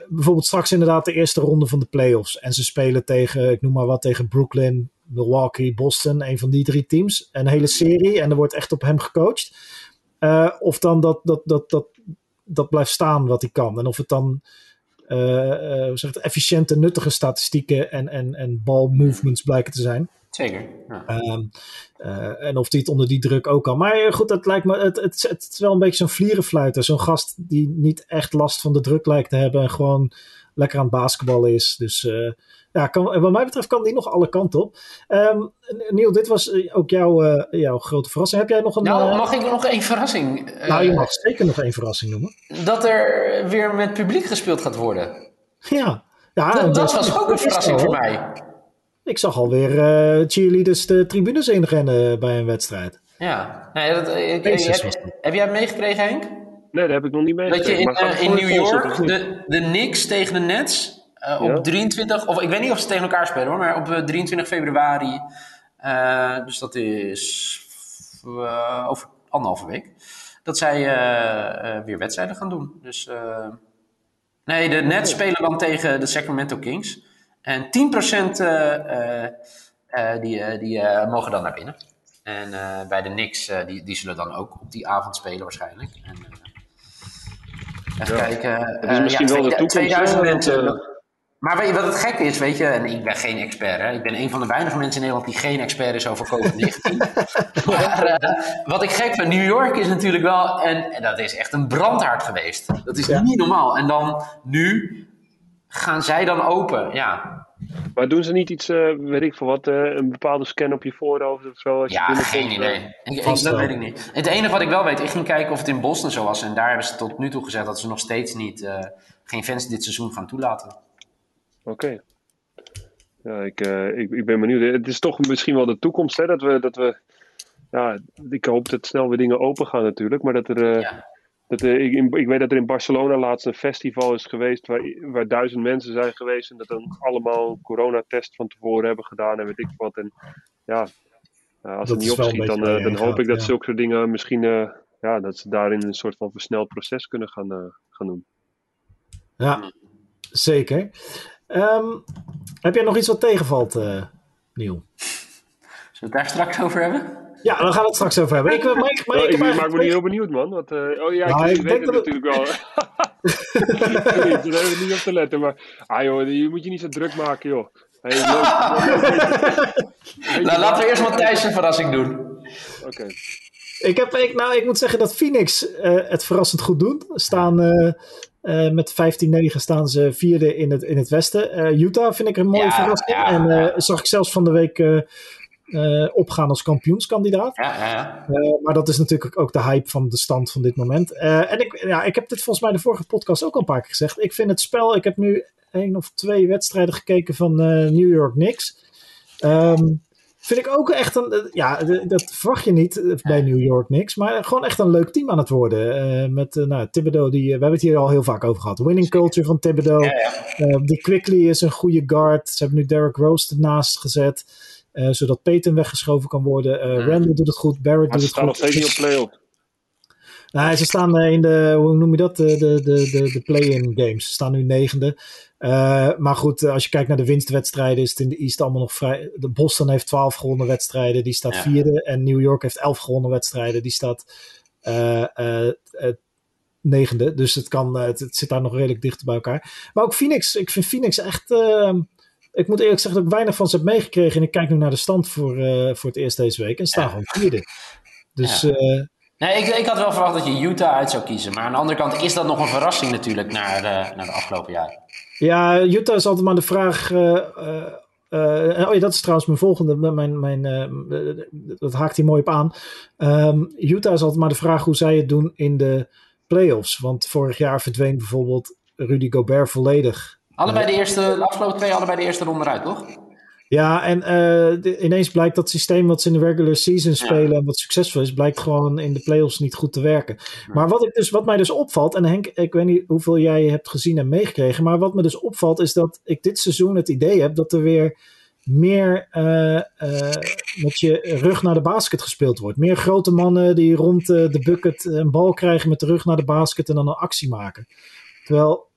bijvoorbeeld straks inderdaad de eerste ronde van de playoffs. En ze spelen tegen, ik noem maar wat, tegen Brooklyn, Milwaukee, Boston. Een van die drie teams. Een hele serie. En er wordt echt op hem gecoacht. Eh, of dan dat, dat, dat, dat, dat blijft staan wat hij kan. En of het dan eh, eh, hoe zeg het, efficiënte, nuttige statistieken en, en, en balmovements blijken te zijn. zeker. Ja. Ehm, eh, en of hij het onder die druk ook kan. Maar eh, goed, het lijkt me. Het, het, het is wel een beetje zo'n vlierenfluiter. Zo'n gast die niet echt last van de druk lijkt te hebben. En gewoon lekker aan het basketballen is. Dus eh, ja, kan, wat mij betreft kan die nog alle kanten op. Ehm Niel, dit was eh, ook jouw, eh, jouw grote verrassing. Heb jij nog een. Nou, mag ik nog één verrassing? nou, je mag zeker nog één verrassing noemen. Dat er weer met publiek gespeeld gaat worden. Ja. ja Dat, was ook een verrassing voor mij. Ik zag alweer uh, cheerleaders de tribunes inrennen bij een wedstrijd. Ja, nee, dat, ik, heb, heb, jij het meegekregen, Henk? Nee, dat heb ik nog niet meegekregen. Dat je in, in New York de, de Knicks tegen de Nets uh, op 23, of ik weet niet of ze tegen elkaar spelen hoor, maar op 23 februari, uh, dus dat is over anderhalve week, dat zij weer wedstrijden gaan doen. Dus nee, de Nets spelen dan tegen de Sacramento Kings. En 10% die, die mogen dan naar binnen. En bij de Knicks, die, die zullen dan ook op die avond spelen waarschijnlijk. En, even ja. kijken. Is misschien ja, wel de toekomst. 2000 mensen. Maar weet je wat het gek is, weet je, en ik ben geen expert, hè? ik ben een van de weinige mensen in Nederland die geen expert is over COVID-19. maar uh, wat ik gek vind, New York is natuurlijk wel, en, en, dat is echt een brandhaard geweest. Dat is niet normaal. En dan nu gaan zij dan open, ja. Maar doen ze niet iets, uh, weet ik veel wat, uh, een bepaalde scan op je voorhoofd of zo? Als ja, geen idee. Ik, ik, dat weet ik niet. Het enige wat ik wel weet, ik ging kijken of het in Boston zo was. En daar hebben ze tot nu toe gezegd dat ze nog steeds niet, geen fans dit seizoen gaan toelaten. Oké. Ja, ik, uh, ik, ik ben benieuwd. Het is toch misschien wel de toekomst, hè? Dat we, dat we ja, ik hoop dat snel weer dingen open gaan natuurlijk. Maar dat er, uh, ja. Dat, uh, ik, ik weet dat er in Barcelona laatst een festival is geweest waar, waar duizend mensen zijn geweest. En dat dan allemaal een coronatest van tevoren hebben gedaan en weet ik wat. En ja, als het niet opschiet, dan, dan hoop ik dat ja. zulke soort dingen misschien, ja, dat ze daarin een soort van versneld proces kunnen gaan, gaan doen. Ja, zeker. Um, heb jij nog iets wat tegenvalt, uh, Niel? Zullen we het daar straks over hebben? Ja, dan gaan we het straks over hebben. Ik, maar, maar, maar ik, ik maak me niet heel benieuwd, man. Want, uh, oh ja, nou, ik, ik weet het natuurlijk wel. Daar hebben we niet op te letten. Maar ah, joh, je moet je niet zo druk maken, joh. Hey, nou, laten we eerst Matthijs een verrassing doen. Oké. Okay. Ik, heb, ik, nou, ik moet zeggen dat Phoenix uh, het verrassend goed doen. Staan uh, uh, met 15-9 staan ze vierde in het, in het westen. Utah vind ik een mooie ja, verrassing. Ja, en zag ik zelfs van de week opgaan als kampioenskandidaat. maar dat is natuurlijk ook de hype van de stand van dit moment. en ik, ja, ik heb dit volgens mij de vorige podcast ook al een paar keer gezegd. Ik vind het spel, ik heb nu één of twee wedstrijden gekeken van New York Knicks. Um, Vind ik ook echt een. Eh, ja, dat verwacht je niet eh, bij New York niks. Maar gewoon echt een leuk team aan het worden. Met nou, Thibodeau, die, we hebben het hier al heel vaak over gehad. Winning culture van Thibodeau. Ja, ja. die Quickly is een goede guard. Ze hebben nu Derek Rose ernaast gezet. Zodat Peyton weggeschoven kan worden. Uh, Randall doet het goed. Barrett doet het goed. nog steeds niet op play-off. Nou, ze staan in de, hoe noem je dat, de, de, de, de play-in games. Ze staan nu negende. Uh, maar goed, als je kijkt naar de winstwedstrijden, is het in de East allemaal nog vrij. De Boston heeft 12 gewonnen wedstrijden, die staat ja. vierde. En New York heeft 11 gewonnen wedstrijden, die staat uh, uh, negende. Dus het, kan, het, het, zit daar nog redelijk dicht bij elkaar. Maar ook Phoenix, ik vind Phoenix echt. Ik moet eerlijk zeggen dat ik weinig van ze heb meegekregen. En ik kijk nu naar de stand voor, voor het eerst deze week en staan ja. gewoon vierde. Dus. Ja. Nee, ik, ik had wel verwacht dat je Utah uit zou kiezen. Maar aan de andere kant is dat nog een verrassing natuurlijk naar, uh, naar de afgelopen jaren. Ja, Utah is altijd maar de vraag. Uh, oh ja, dat is trouwens mijn volgende. Mijn, mijn, dat haakt hier mooi op aan. Um, Utah is altijd maar de vraag hoe zij het doen in de playoffs. Want vorig jaar verdween bijvoorbeeld Rudy Gobert volledig. Allebei de eerste, de afgelopen twee, allebei de eerste ronde eruit, toch? Ja, en uh, de, ineens blijkt dat systeem wat ze in de regular season spelen ja. en wat succesvol is, blijkt gewoon in de playoffs niet goed te werken. Ja. Maar wat, ik dus, wat mij dus opvalt, en Henk, ik weet niet hoeveel jij hebt gezien en meegekregen, maar wat me dus opvalt is dat ik dit seizoen het idee heb dat er weer meer uh, uh, met je rug naar de basket gespeeld wordt. Meer grote mannen die rond de bucket een bal krijgen met de rug naar de basket en dan een actie maken. Terwijl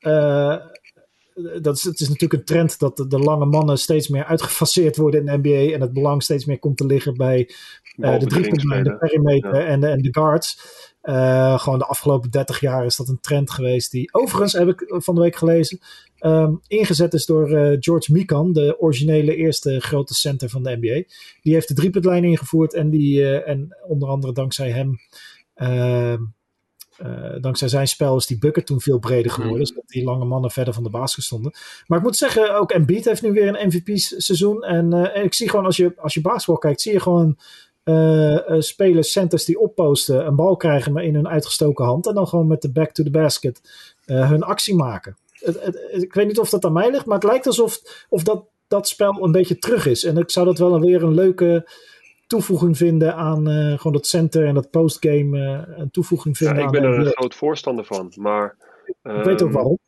dat is, het is natuurlijk een trend dat de, de, lange mannen steeds meer uitgefaseerd worden in de NBA. En het belang steeds meer komt te liggen bij uh, de driepuntlijn, de perimeter ja. en, de, en de guards. Uh, gewoon de afgelopen 30 jaar is dat een trend geweest die overigens, heb ik van de week gelezen, um, ingezet is door uh, George Mikan, de originele eerste grote center van de NBA. Die heeft de driepuntlijn ingevoerd en, die, en onder andere dankzij hem ehm, uh, dankzij zijn spel is die bucket toen veel breder geworden. Mm. Zodat die lange mannen verder van de basket stonden. Maar ik moet zeggen, ook Embiid heeft nu weer een MVP-seizoen. En, uh, en, ik zie gewoon, als je, als je basketbal kijkt, zie je gewoon uh, spelers, centers die opposten, een bal krijgen maar in hun uitgestoken hand. En dan gewoon met de back to the basket hun actie maken. Het, het, ik weet niet of dat aan mij ligt, maar het lijkt alsof of dat dat spel een beetje terug is. En ik zou dat wel weer een leuke toevoeging vinden aan uh, gewoon dat center en dat postgame. Uh, een toevoeging vinden. Ja, ik ben er een groot voorstander van, maar. ik weet ook ehm, waarom.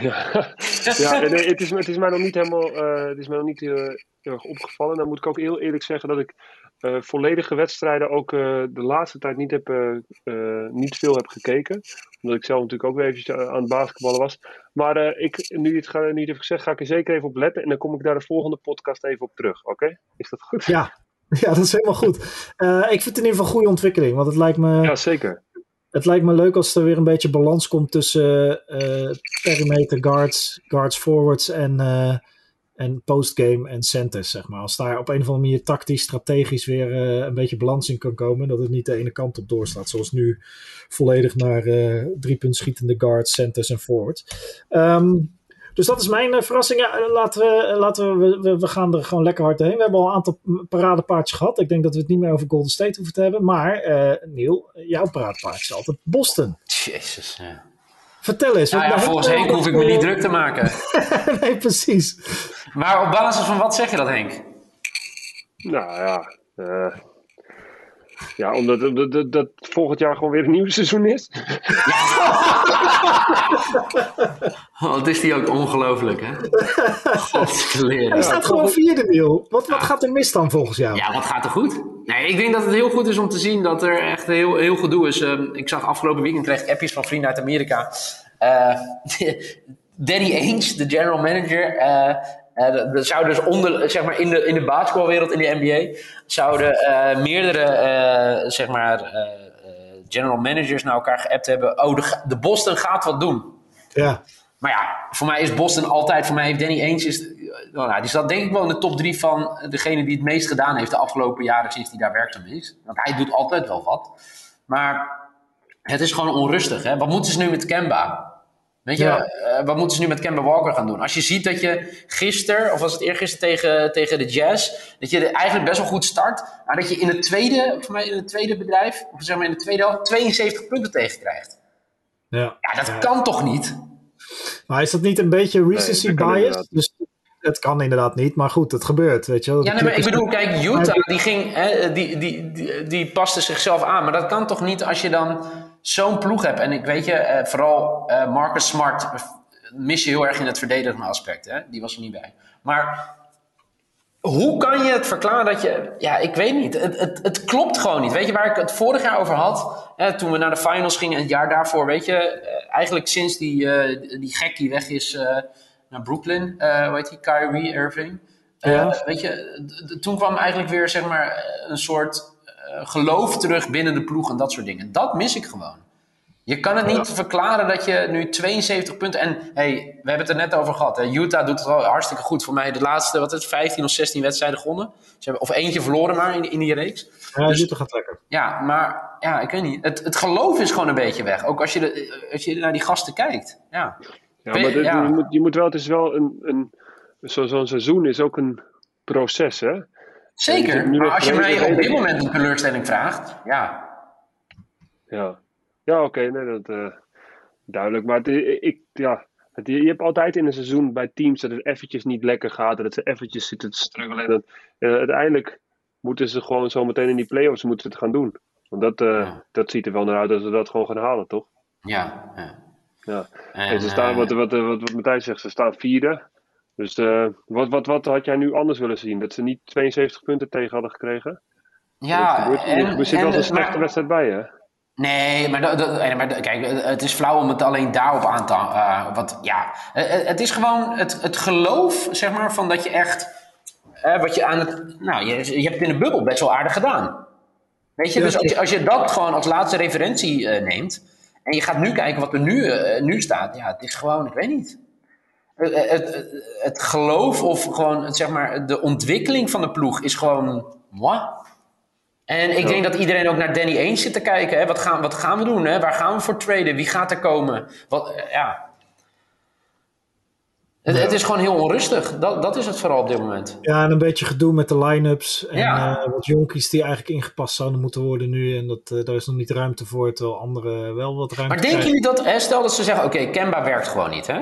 ja, ja nee, het, is, het is mij nog niet helemaal. Uh, het is mij nog niet heel, heel erg opgevallen. Dan moet ik ook heel eerlijk zeggen dat ik uh, volledige wedstrijden ook de laatste tijd niet, heb, niet veel heb gekeken. Omdat ik zelf natuurlijk ook weer eventjes aan het basketballen was. Maar ik, nu, het ga, nu het gezegd, ga ik er zeker even op letten. En dan kom ik daar de volgende podcast even op terug. Oké? Is dat goed? Ja. ja, dat is helemaal goed. ik vind het in ieder geval een goede ontwikkeling. Want het lijkt me... Ja, zeker. Het lijkt me leuk als er weer een beetje balans komt tussen perimeter guards, guards forwards en en postgame en centers, zeg maar. Als daar op een of andere manier tactisch, strategisch weer uh, een beetje balans in kan komen, dat het niet de ene kant op doorslaat, zoals nu volledig naar uh, drie punt schietende guards, centers en forwards. Um, dus dat is mijn uh, verrassing. Ja, laten we, laten we, we, we, gaan er gewoon lekker hard heen. We hebben al een aantal paradepaardjes gehad. Ik denk dat we het niet meer over Golden State hoeven te hebben. Maar Neil, jouw paradepaardje is altijd Boston. Jezus, ja. Vertel eens. Nou ja, volgens Henk hoef ik me niet druk te maken. nee, precies. Maar op basis van wat zeg je dat, Henk? Nou ja, uh, ja omdat dat, dat, dat, volgend jaar gewoon weer een nieuw seizoen is. Wat is die ook ongelooflijk, hè? Hij staat gewoon vierde, Neil. Wat, wat gaat er mis dan volgens jou? Ja, wat gaat er goed? Nee, ik denk dat het heel goed is om te zien dat er echt heel, heel gedoe is. Uh, ik zag afgelopen weekend kreeg appjes van vrienden uit Amerika. Uh, Danny Ainge, de general manager, uh, uh, zou dus onder, zeg maar, in de, in de basketbalwereld, in de NBA, zouden uh, meerdere, uh, zeg maar, general managers naar elkaar geappt hebben. Oh, de, de, Boston gaat wat doen. Ja. Maar ja, voor mij is Boston altijd, voor mij heeft Danny Ainge, is, nou, die staat denk ik wel in de top drie van degene die het meest gedaan heeft de afgelopen jaren sinds hij daar werkzaam is. Want hij doet altijd wel wat. Maar het is gewoon onrustig. Hè? Wat moeten ze nu met Kemba? Weet je, ja. uh, wat moeten ze nu met Kemba Walker gaan doen? Als je ziet dat je gisteren, of was het eergisteren tegen, tegen de Jazz, dat je eigenlijk best wel goed start, maar dat je in het tweede, voor mij in het tweede bedrijf, of zeg maar in de tweede helft, 72 punten tegen krijgt. Ja, ja dat ja. kan toch niet? Maar is dat niet een beetje recency nee, bias? Dus het kan inderdaad niet, maar goed, het gebeurt, weet je wel. Ja, nee, maar ik bedoel, kijk, Utah, die, ging, hè, die, die, die, die paste zichzelf aan, maar dat kan toch niet als je dan zo'n ploeg hebt. En ik weet je, uh, vooral uh, Marcus Smart mis je heel erg in het verdedigende aspect. Hè? Die was er niet bij. Maar hoe kan je het verklaren dat je... Ja, ik weet niet. Het, het, het klopt gewoon niet. Weet je waar ik het vorig jaar over had? Hè, toen we naar de finals gingen, het jaar daarvoor. Weet je, uh, eigenlijk sinds die, die gek die weg is naar Brooklyn. hoe heet die? Kyrie Irving. Ja. weet je, toen kwam eigenlijk weer zeg maar een soort geloof terug binnen de ploeg en dat soort dingen. Dat mis ik gewoon. Je kan het niet verklaren dat je nu 72 punten. En hey, we hebben het er net over gehad. Hè. Utah doet het al hartstikke goed. Voor mij de laatste, wat het, 15 of 16 wedstrijden gewonnen. Ze hebben, of eentje verloren maar in, in die reeks. Ja, dus, Utah gaat lekker. Ja, maar ja, ik weet niet. Het, het geloof is gewoon een beetje weg. Ook als je, de, als je naar die gasten kijkt. Ja, ja maar dit, ja. Je, moet, je moet wel, het is wel een. een Zo'n zo seizoen is ook een proces, hè? Zeker, maar als je mij op dit moment een teleurstelling vraagt, ja. Ja, ja oké, okay, nee, dat uh, duidelijk. Maar het, ik, ja, het, je hebt altijd in een seizoen bij teams dat het eventjes niet lekker gaat, dat ze eventjes zitten te struggelen. En uh, uiteindelijk moeten ze gewoon zo meteen in die playoffs moeten het gaan doen. Want dat, uh, ja. dat ziet er wel naar uit dat ze dat gewoon gaan halen, toch? Ja, ja. ja. En, en ze staan, wat, wat, wat, wat Matthijs zegt, ze staan vierde. Dus uh, wat, wat, wat had jij nu anders willen zien? Dat ze niet 72 punten tegen hadden gekregen? Ja, er, en, er zit wel een slechte maar, wedstrijd bij, hè? Nee, maar, dat, dat, maar kijk, het is flauw om het alleen daarop aan te... Uh, wat, ja, het is gewoon het, het geloof, zeg maar, van dat je echt... Uh, wat je aan het... Nou, je, je hebt het in de bubbel best wel aardig gedaan. Weet je, dus als je, als je dat gewoon als laatste referentie neemt... en je gaat nu kijken wat er nu, nu staat... Ja, het is gewoon, ik weet niet het, het, het, geloof of gewoon zeg maar, de ontwikkeling van de ploeg is gewoon moi. En ik denk dat iedereen ook naar Danny Ainge zit te kijken. Hè? Wat, gaan, wat gaan we doen? Hè? Waar gaan we voor traden? Wie gaat er komen? Wat, ja. Het, het, is gewoon heel onrustig. Dat, dat is het vooral op dit moment. Ja, en een beetje gedoe met de line-ups. En ja. uh, wat jonkies die eigenlijk ingepast zouden moeten worden nu. En dat, uh, daar is nog niet ruimte voor, terwijl anderen wel wat ruimte Maar denken jullie dat, hè, stel dat ze zeggen, oké, okay, Kemba werkt gewoon niet, hè?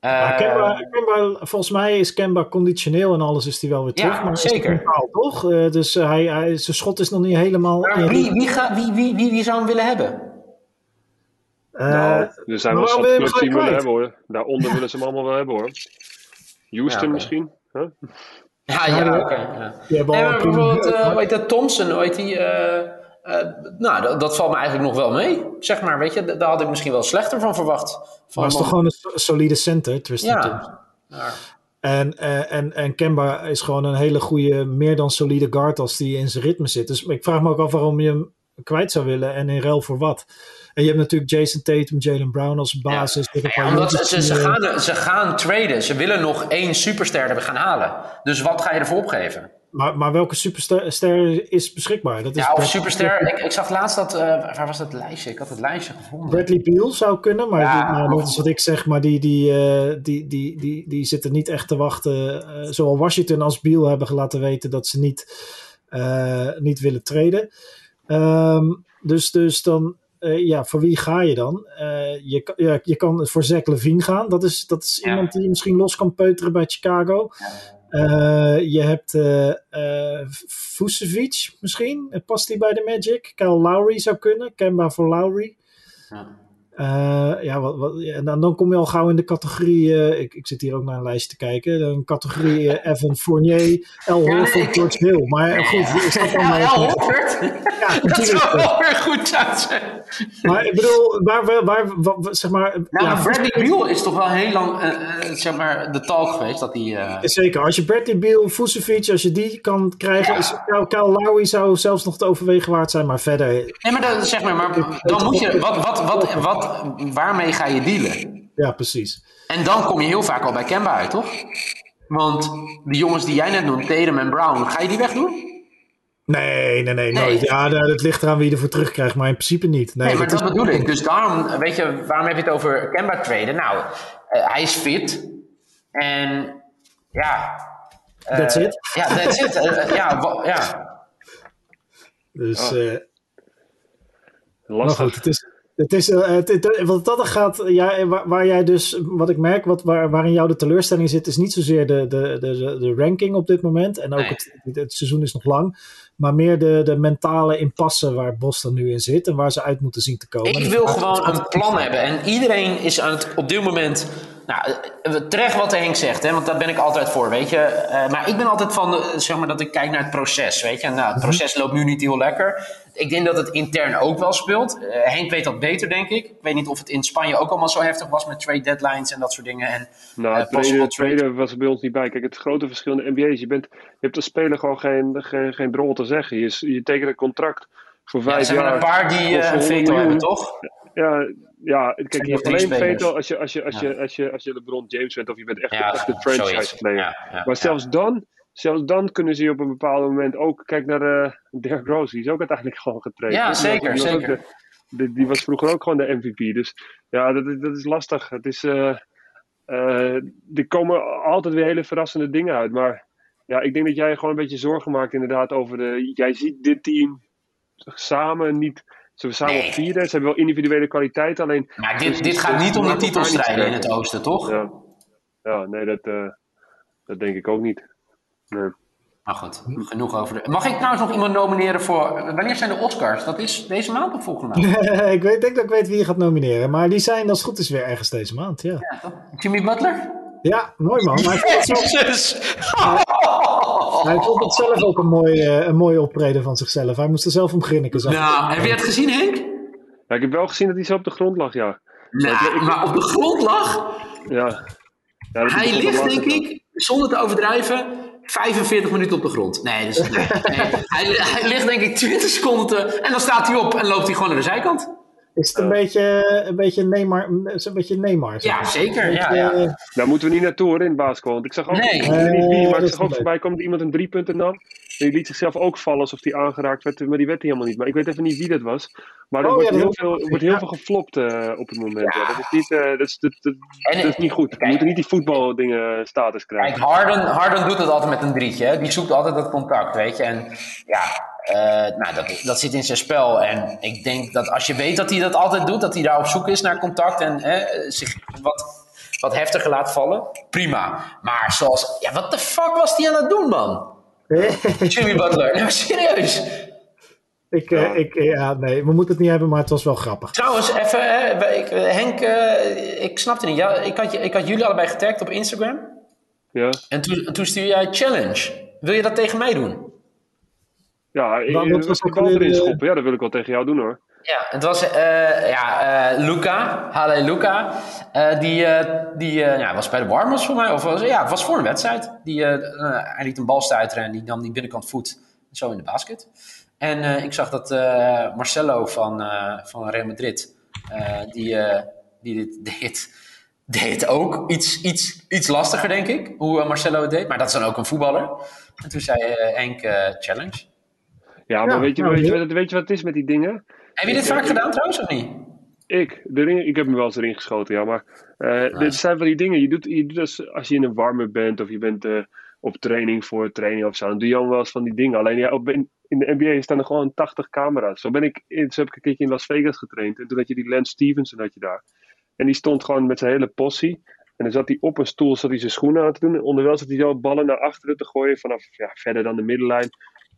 Maar Eh, Kemba, Kemba- volgens mij is Kemba conditioneel en alles is hij wel weer Ja, terug. maar is zeker. mentaal, toch? Eh, dus eh, hij, hij, zijn schot is nog niet helemaal... maar wie, wie, gaat, wie, wie, wie, wie zou hem willen hebben? Eh, nou, er zijn maar wel hem clubs die willen hebben hoor. Daaronder willen ze hem allemaal wel hebben hoor. Houston Ja, oké. misschien? Huh? Ja, Ja, ja, ja. oké. ja. die hebben Nee, al maar bijvoorbeeld, eh, hoe heet dat, Thompson, hoe heet die? Eh, nou, dat, dat valt me eigenlijk nog wel mee. Zeg maar, weet je, daar had ik misschien wel slechter van verwacht. Van is toch gewoon een so- solide center, Tristan Thompson. Ja. ja. En, eh, en, en Kemba is gewoon een hele goede, meer dan solide guard als die in zijn ritme zit. Dus ik vraag me ook af waarom je hem kwijt zou willen en in ruil voor wat. En je hebt natuurlijk Jason Tatum, Jalen Brown als basis. Ja, omdat ze, ze, eh, gaan, ze gaan traden. Ze willen nog één superster hebben gaan halen. Dus wat ga je ervoor opgeven? Maar, maar welke superster ster is beschikbaar? Dat is Ja, of superster. Ik, ik zag laatst dat. eh, waar was dat lijstje? Ik had het lijstje gevonden. Bradley Beal zou kunnen, maar Ja, die, nou, dat is wat ik zeg, maar die, die, eh, die, die, die, die zitten niet echt te wachten. eh, zowel Washington als Beal hebben laten weten dat ze niet, niet willen treden. Ehm, dus, dus dan, ja, voor wie ga je dan? Je, kan- ja, je kan voor Zach Levine gaan. Dat is, dat is Ja. iemand die misschien los kan peuteren bij Chicago. Eh, je hebt eh eh, Vucevic misschien. Eh, Past hij bij de Magic? Kyle Lowry zou kunnen. Kemba voor Lowry. Ja. Eh, ja, wat, wat, ja, en dan, dan kom je al gauw in de categorie. eh, ik, ik zit hier ook naar een lijst te kijken. Een categorie eh, Evan Fournier, L. nee, Horford, ik- George Hill. Maar goed, is dat dan Ja, maar- Al Horford? Ja, Dat zou wel weer goed zijn. Maar ik bedoel, waar, waar, waar, waar- zeg maar. Nou, ja, Bradley Beal is toch wel heel lang zeg maar, de talk geweest dat eh, Zeker, als je Bradley Beal, Vucevic, als je die kan krijgen, Ja. is Kyle, Kyle Lowry zou zelfs nog te overwegen waard zijn, maar verder, Nee, maar dat, zeg maar, maar dan moet je. Wat, wat, wat, wat, waarmee ga je dealen? ja, precies. En dan kom je heel vaak al bij Kemba uit, toch? Want die jongens die jij net noemt, Tatum en Brown, ga je die wegdoen? Nee, nee, nee, Nee. nooit. Ja, dat dat ligt eraan wie je ervoor terugkrijgt, maar in principe niet. Nee, Nee, maar dat is- bedoel ik. Dus daarom, weet je, waarom heb je het over Kemba traden? Nou, eh, hij is fit. En ja. eh, That's it. Ja, that's it. Eh, ja, ja. Dus, Oh. eh, maar Lastig. goed, het is, het is eh, het, het- wat dat gaat, ja, waar, waar jij dus, wat ik merk, wat, waar, waarin jou de teleurstelling zit, is niet zozeer de, de, de, de ranking op dit moment. En ook Nee. het, het, het seizoen is nog lang. Maar meer de, de mentale impasse waar Boston nu in zit en waar ze uit moeten zien te komen. Ik wil gewoon een plan hebben. En iedereen is aan het, op dit moment. Nou, eh, terecht wat Henk zegt, hè, want daar ben ik altijd voor, weet je. Eh, maar ik ben altijd van, de, zeg maar, dat ik kijk naar het proces, weet je. En, nou, het proces loopt nu niet heel lekker. Ik denk dat het intern ook wel speelt. Eh, Henk weet dat beter, denk ik. Ik weet niet of het in Spanje ook allemaal zo heftig was met trade deadlines en dat soort dingen. En, Nou, eh, tweede was er bij ons niet bij. Kijk, het grote verschil in de NBA is, je, bent, je hebt als speler gewoon geen, geen, geen drol te zeggen. Je, je tekent een contract voor Ja, vijf er zijn er jaar. een paar die eh, 100 veto hebben, toch? Ja, ja, kijk, je hebt alleen veto als je, als je, als je, als je, als je LeBron James bent of je bent echt, Ja, echt een franchise player. Maar zelfs dan, zelfs dan kunnen ze je op een bepaald moment ook, kijk naar eh Derrick Rose, die is ook uiteindelijk gewoon getraind. Ja, zeker, die zeker. de- die, die was vroeger ook gewoon de MVP. Dus ja, dat, is- dat is lastig. Het is, eh, er komen altijd weer hele verrassende dingen uit. Maar ja, ik denk dat jij gewoon een beetje zorgen maakt inderdaad over de... Jij ziet dit team samen niet... Ze samen Nee. op vieren. Ze hebben wel individuele kwaliteit. Alleen Maar Dus- dit, dit gaat niet om de titelstrijden in het oosten, toch? Ja, ja nee, dat, eh, dat denk ik ook niet. Nee. Maar goed, genoeg over de... Mag ik trouwens nog iemand nomineren voor... Wanneer zijn de Oscars? Dat is deze maand of volgende maand? ik weet, denk dat ik weet wie je gaat nomineren, maar die zijn als het goed is weer ergens deze maand. Ja, Ja, toch? Jimmy Butler? Ja mooi man. Maar hij vond, het zelf, Jezus! hij vond het zelf ook een mooi, eh, een mooi optreden van zichzelf. Hij moest er zelf om grinniken. Nou, heb je het gezien, Henk? Ja, ik heb wel gezien dat hij zo op de grond lag, ja. Nou, maar op de grond lag. ja. ja dat Hij ligt, denk ik, zonder te overdrijven, 45 minuten op de grond. Nee, dus, nee, nee. Hij, hij ligt denk ik 20 seconden te... En dan staat hij op en loopt hij gewoon naar de zijkant. Is het een beetje, een beetje Neymar? Een beetje Neymar. zeg Ja, maar. zeker. Ja, Eh, ja. Daar moeten we niet naartoe hoor, in het basketbal. Want ik zag ook, Nee. ik weet niet wie, Eh, maar ik zag ook voorbij komen dat iemand een drie punten nam. En die liet zichzelf ook vallen alsof hij aangeraakt werd, maar die werd hij helemaal niet. Maar ik weet even niet wie dat was. Maar er Oh, wordt, ja, heel veel, er wordt heel veel geflopt eh, op het moment. Ja. Ja. Dat is niet, eh, dat is, dat, dat, En- dat is niet goed. We moeten niet die voetbaldingen status krijgen. Kijk, Harden, Harden doet het altijd met een drietje. Hè? Die zoekt altijd dat contact, weet je. En ja, eh, nou, dat, dat zit in zijn spel. En ik denk dat als je weet dat hij dat altijd doet, dat hij daar op zoek is naar contact en hè, zich wat wat heftiger laat vallen, prima. Maar zoals, ja, wat de fuck was die aan het doen, man? Jimmy Butler, nee, maar serieus. Ik, eh, ik, ja, nee, we moeten het niet hebben, maar het was wel grappig. Trouwens, even, ik, eh, Henk, eh, ik snapte niet. Ja, ik, had, je- ik had jullie allebei getagd op Instagram. Ja, En toen, en toen stuurde jij challenge. Wil je dat tegen mij doen? ja ik, Wat- was ook bal weer, erin schoppen. Ja, dat wil ik wel tegen jou doen hoor. Ja, het was eh, ja, eh, Luca, Hale Luca. eh, die eh, die eh, ja, was bij de warmers voor mij. Of was, ja, het was voor een wedstrijd. Die, hij liet een bal stuiteren en die nam die binnenkant voet zo in de basket. En eh, ik zag dat eh, Marcelo van, eh, van Real Madrid, eh, die, eh, die dit deed, deed ook iets, iets, iets lastiger, denk ik. Hoe Marcelo het deed. Maar dat is dan ook een voetballer. En toen zei eh, Henk eh, challenge. Ja, maar Ja, weet, je, nou, weet, je, heel- wat- weet je wat het is met die dingen? Heb je dit vaak gedaan trouwens, of niet? Ik, erin, ik heb hem wel eens erin geschoten, ja. Maar eh dit zijn van die dingen. Je doet, je doet als, als je in een warme bent of je bent eh, op training voor training of zo. Dan doe je allemaal wel eens van die dingen. Alleen ja, op, in, in de NBA staan er gewoon 80 camera's. Zo ben ik, zo heb ik een keertje in Las Vegas getraind. En toen had je die Lance Stevenson had je daar. En die stond gewoon met zijn hele possie. En dan zat hij op een stoel, zat hij zijn schoenen aan te doen. En onderwijl zat hij zo ballen naar achteren te gooien vanaf ja, verder dan de middenlijn.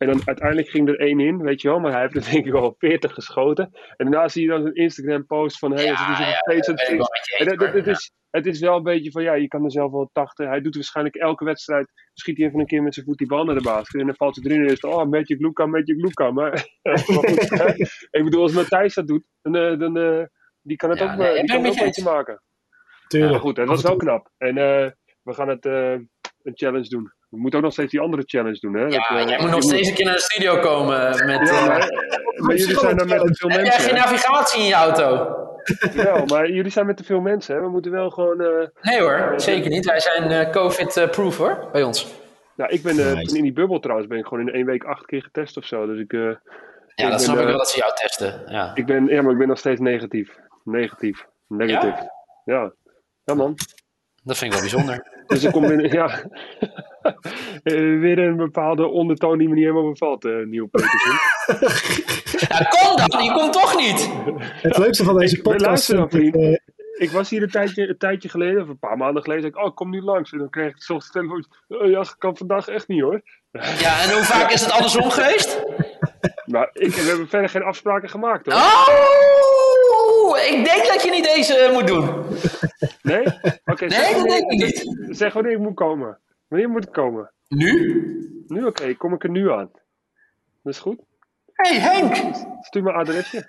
En dan uiteindelijk ging er één in, weet je wel. Maar hij heeft er denk ik al 40 geschoten. En daarna zie je dan een Instagram post van... Hey, Ja, hij is nog ja, steeds dat het met het, is, het is wel een beetje van, ja, je kan er zelf wel 80. Hij doet waarschijnlijk elke wedstrijd, schiet hij even een keer met zijn voet die bal naar de basket. En dan valt hij erin en is het, oh, Magic Luca, Magic Luca. Maar, maar goed, ik bedoel, als Matthijs dat doet, dan, eh, dan eh, die kan het Ja, ook, nee, ik die ben kan het ook een met je beetje maken. Tuurlijk. Maar goed, dat was wel knap. En eh, we gaan het, eh, een challenge doen. We moeten ook nog steeds die andere challenge doen, hè. Ja, Dat, eh, jij moet nog steeds een keer naar de studio komen met... Ja, eh, maar, eh, maar jullie zijn dan met te veel heb jij mensen. geen navigatie in je auto? Ja, maar jullie zijn met te veel mensen, hè. We moeten wel gewoon... eh, Nee hoor, zeker niet. Wij zijn eh, COVID-proof hoor, bij ons. Nou, ik ben eh, Nice. in die bubbel trouwens, ben ik gewoon in één week acht keer getest of zo. Dus ik, eh, Ja, Ik dat ben, snap ik eh, wel dat ze jou testen. Ja. ik ben, ja, maar ik ben nog steeds negatief. Negatief. Negatief. Ja. Ja, man. Dat vind ik wel bijzonder. Dus ik kom binnen, ja. Eh, weer een bepaalde ondertoon die me niet helemaal bevalt, eh Nieuw Petersen. Ja, kom dan, je komt toch niet! Het leukste van deze Ik- podcast vriend. eh, Ik was hier een tijdje, een tijdje geleden, of een paar maanden geleden, zei ik, oh, kom nu langs. En dan kreeg ik soms een telefoon, oh, ja, kan vandaag echt niet hoor. Ja, en hoe vaak is het andersom geweest? Maar ik, we hebben verder geen afspraken gemaakt hoor. Oh, ik denk dat je niet deze eh, moet doen. Nee? Oké, zeg, Nee, dat denk ik niet. zeg wanneer ik moet komen. Wanneer moet ik komen? Nu? Nu oké, kom ik er nu aan. Dat is goed. Hé hey, Henk! Stuur mijn adresje.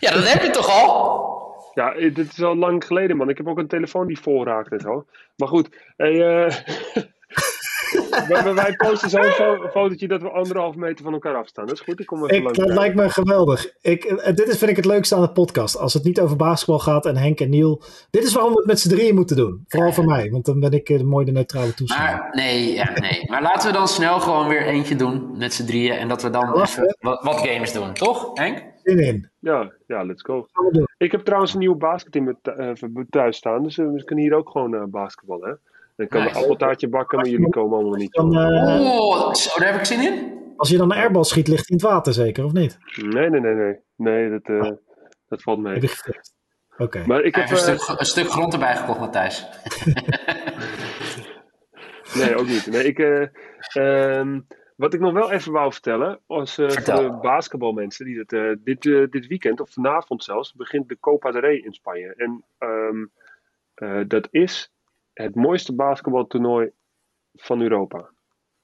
Ja, dat heb je toch al? Ja, eh, dit is al lang geleden, man. Ik heb ook een telefoon die vol raakt en zo. Maar goed, hey, eh, wij, wij posten zo'n fo- fotootje dat we anderhalf meter van elkaar afstaan. Dat is goed, ik kom even ik, langs. dat lijkt me geweldig. Ik, eh, dit is, vind ik het leukste aan de podcast. Als het niet over basketbal gaat en Henk en Niel. Dit is waarom we het met z'n drieën moeten doen. Vooral voor mij, want dan ben ik eh, de mooie de neutrale toeschouwer. Maar nee, ja, nee. Maar laten we dan snel gewoon weer eentje doen met z'n drieën. En dat we dan even wat, wat games doen, toch, Henk? Zin in. Ja, ja, let's go. Ik heb trouwens een nieuwe basket in mijn thu- thuis staan, dus eh, we kunnen hier ook gewoon eh basketballen. Dan kan ik Nice. een appeltaartje bakken, maar jullie komen allemaal niet. Dan, eh, Oh, zo, daar heb ik zin in. als je dan een airbal schiet, ligt hij in het water zeker, of niet? Nee, nee, nee, nee. Nee, dat, eh, dat valt mee. Oké. Maar ik heb... een eh, stuk, een stuk grond erbij gekocht, Matthijs. Nee, ook niet. Nee, ik, eh, ehm, wat ik nog wel even wou vertellen, was eh, voor Vertel. de basketbalmensen, die het, eh, dit, dit weekend, of vanavond zelfs, begint de Copa del Rey in Spanje. En ehm, eh, dat is het mooiste basketbaltoernooi van Europa.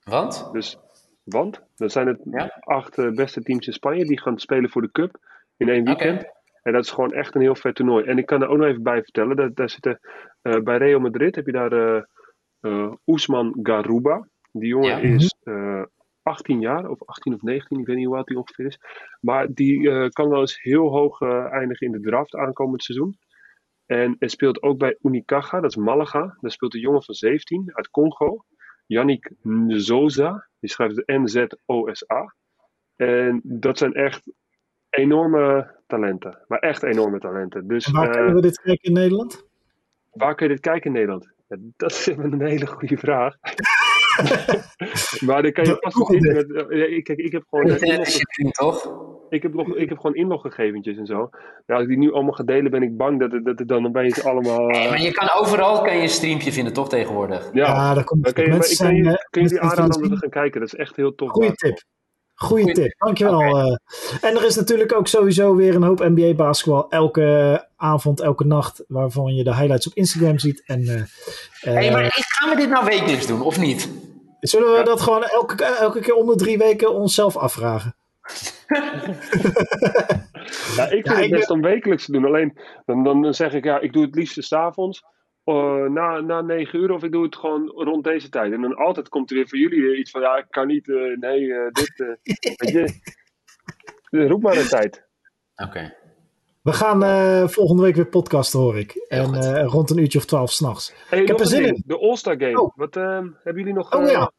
Want? Dus, want, dat zijn het Ja. acht eh, beste teams in Spanje, die gaan spelen voor de Cup in één weekend. En dat is gewoon echt een heel vet toernooi. En ik kan er ook nog even bij vertellen, dat, daar zitten, eh, bij Real Madrid heb je daar Ousman Garuba. Die jongen Ja. is eh 18 jaar, of 18 of 19, ik weet niet hoe oud hij ongeveer is. Maar die kan wel eens heel hoog eindigen in de draft aankomend seizoen. En hij speelt ook bij Unicaja, dat is Malaga. Daar speelt een jongen van 17 uit Congo. Yannick Nzoza, die schrijft het N-Z-O-S-A. En dat zijn echt enorme talenten. Maar echt enorme talenten. Dus En waar eh, kunnen we dit kijken in Nederland? waar kun je dit kijken in Nederland? Ja, dat is een hele goede vraag. maar dan kan je internet... eh, ik, kijk, ik heb gewoon... Toch? Ik heb, log, ik heb gewoon inloggegeventjes en zo. Ja, als ik die nu allemaal ga delen, ben ik bang dat het, dat het dan opeens allemaal... Nee, eh, maar je kan overal kan je een streampje vinden, toch tegenwoordig? ja, Ja, daar komt Dan kun je, mensen ik kan je, eh, kun je die aanraden om te gaan kijken. Dat is echt heel tof. Goeie tip. Goeie Goeie- tip, dankjewel. eh. en er is natuurlijk ook sowieso weer een hoop NBA basketbal elke avond, elke nacht, waarvan je de highlights op Instagram ziet. En eh, eh, hey, maar gaan we dit nou wekelijks doen, of niet? Zullen we dat gewoon elke, elke keer om de drie weken onszelf afvragen? Ja, ik vind Ja, het best om wekelijks te doen. Alleen dan, dan, dan zeg ik, ja, ik doe het liefst s'avonds. eh na, na 9 uur of ik doe het gewoon rond deze tijd. En dan altijd komt er weer voor jullie iets van, ja, ik kan niet, eh, nee, eh, dit. eh, weet je. Roep maar een tijd. Oké. We gaan eh, volgende week weer podcasten, hoor ik. En eh, rond een uurtje of twaalf s'nachts. Hey, heb nog er zin ding. in. De All-Star Game. Oh. Wat eh, hebben jullie nog... Oh, eh, ja. Hebben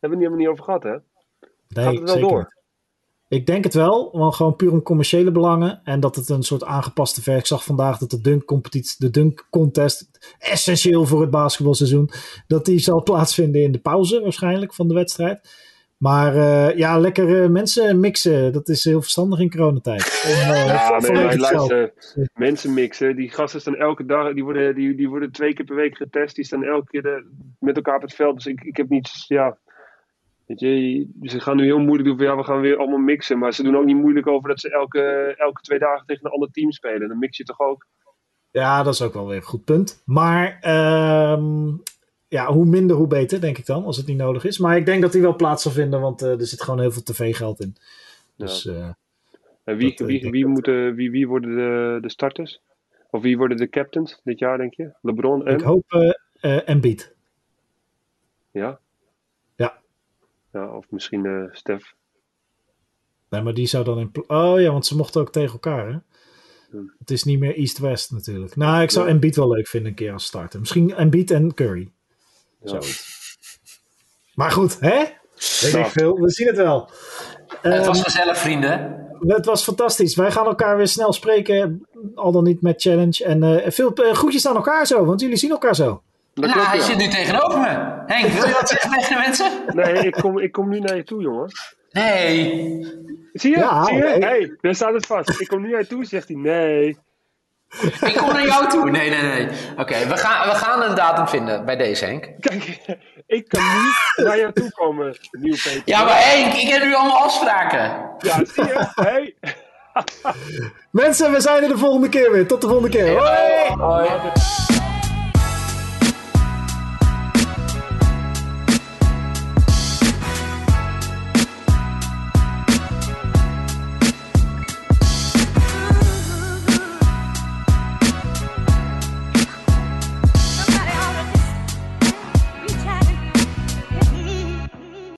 we het helemaal niet over gehad, hè? Nee, Gaat het wel zeker door? Ik denk het wel, want gewoon puur om commerciële belangen. En dat het een soort aangepaste versie. Ik zag vandaag dat de dunk-competitie, de dunk-contest, essentieel voor het basketbalseizoen, dat die zal plaatsvinden in de pauze waarschijnlijk van de wedstrijd. Maar eh, ja, lekker eh, mensen mixen, dat is heel verstandig in coronatijd. Om, eh, Ja, nee, maar luister, mensen mixen. Die gasten staan elke dag, die worden, die, die worden twee keer per week getest. Die staan elke keer met elkaar op het veld. Dus ik, ik heb niet, ja... Weet je, ze gaan nu heel moeilijk doen van ja, we gaan weer allemaal mixen. Maar ze doen ook niet moeilijk over dat ze elke, elke twee dagen tegen een ander team spelen. Dan mix je toch ook. Ja, dat is ook wel weer een goed punt. Maar ehm, ja, hoe minder, hoe beter, denk ik dan, als het niet nodig is. Maar ik denk dat die wel plaats zal vinden, want eh, er zit gewoon heel veel tv-geld in. Dus eh, En wie, Dat, eh, wie, wie, moeten, wie, wie worden de, de starters? Of wie worden de captains dit jaar, denk je? LeBron en? ik hoop eh, Embiid. Ja? Ja. ja of misschien Stef. Nee, maar die zou dan in... Oh ja, want ze mochten ook tegen elkaar, hè? Het is niet meer East-West natuurlijk. Nou, ik zou. Embiid wel leuk vinden een keer als starter. Misschien Embiid en Curry. Ja. Maar goed, hè? Weet ik veel. We zien het wel. het Ehm, was gezellig, vrienden. Het was fantastisch. Wij gaan elkaar weer snel spreken. Al dan niet met challenge. En eh, veel eh, groetjes aan elkaar zo, want jullie zien elkaar zo. Dat nou, hij zit nu tegenover me. Henk, wil je wat zeggen tegen de mensen? Nee, ik kom, ik kom nu naar je toe, jongen. Nee. Zie je? Ja, Zie je? nee. hey, daar staat het vast. Ik kom nu naar je toe, zegt hij. Nee. Ik kom naar jou toe. Nee, nee, nee. Oké, we, gaan, we gaan een datum vinden bij deze, Henk. Kijk, ik kan niet naar jou toe komen, nieuw Peter. Ja, maar Henk, ik heb nu allemaal afspraken. Ja, zie je? Hey. Mensen, we zijn er de volgende keer weer. Tot de volgende keer. Hoi! Hoi.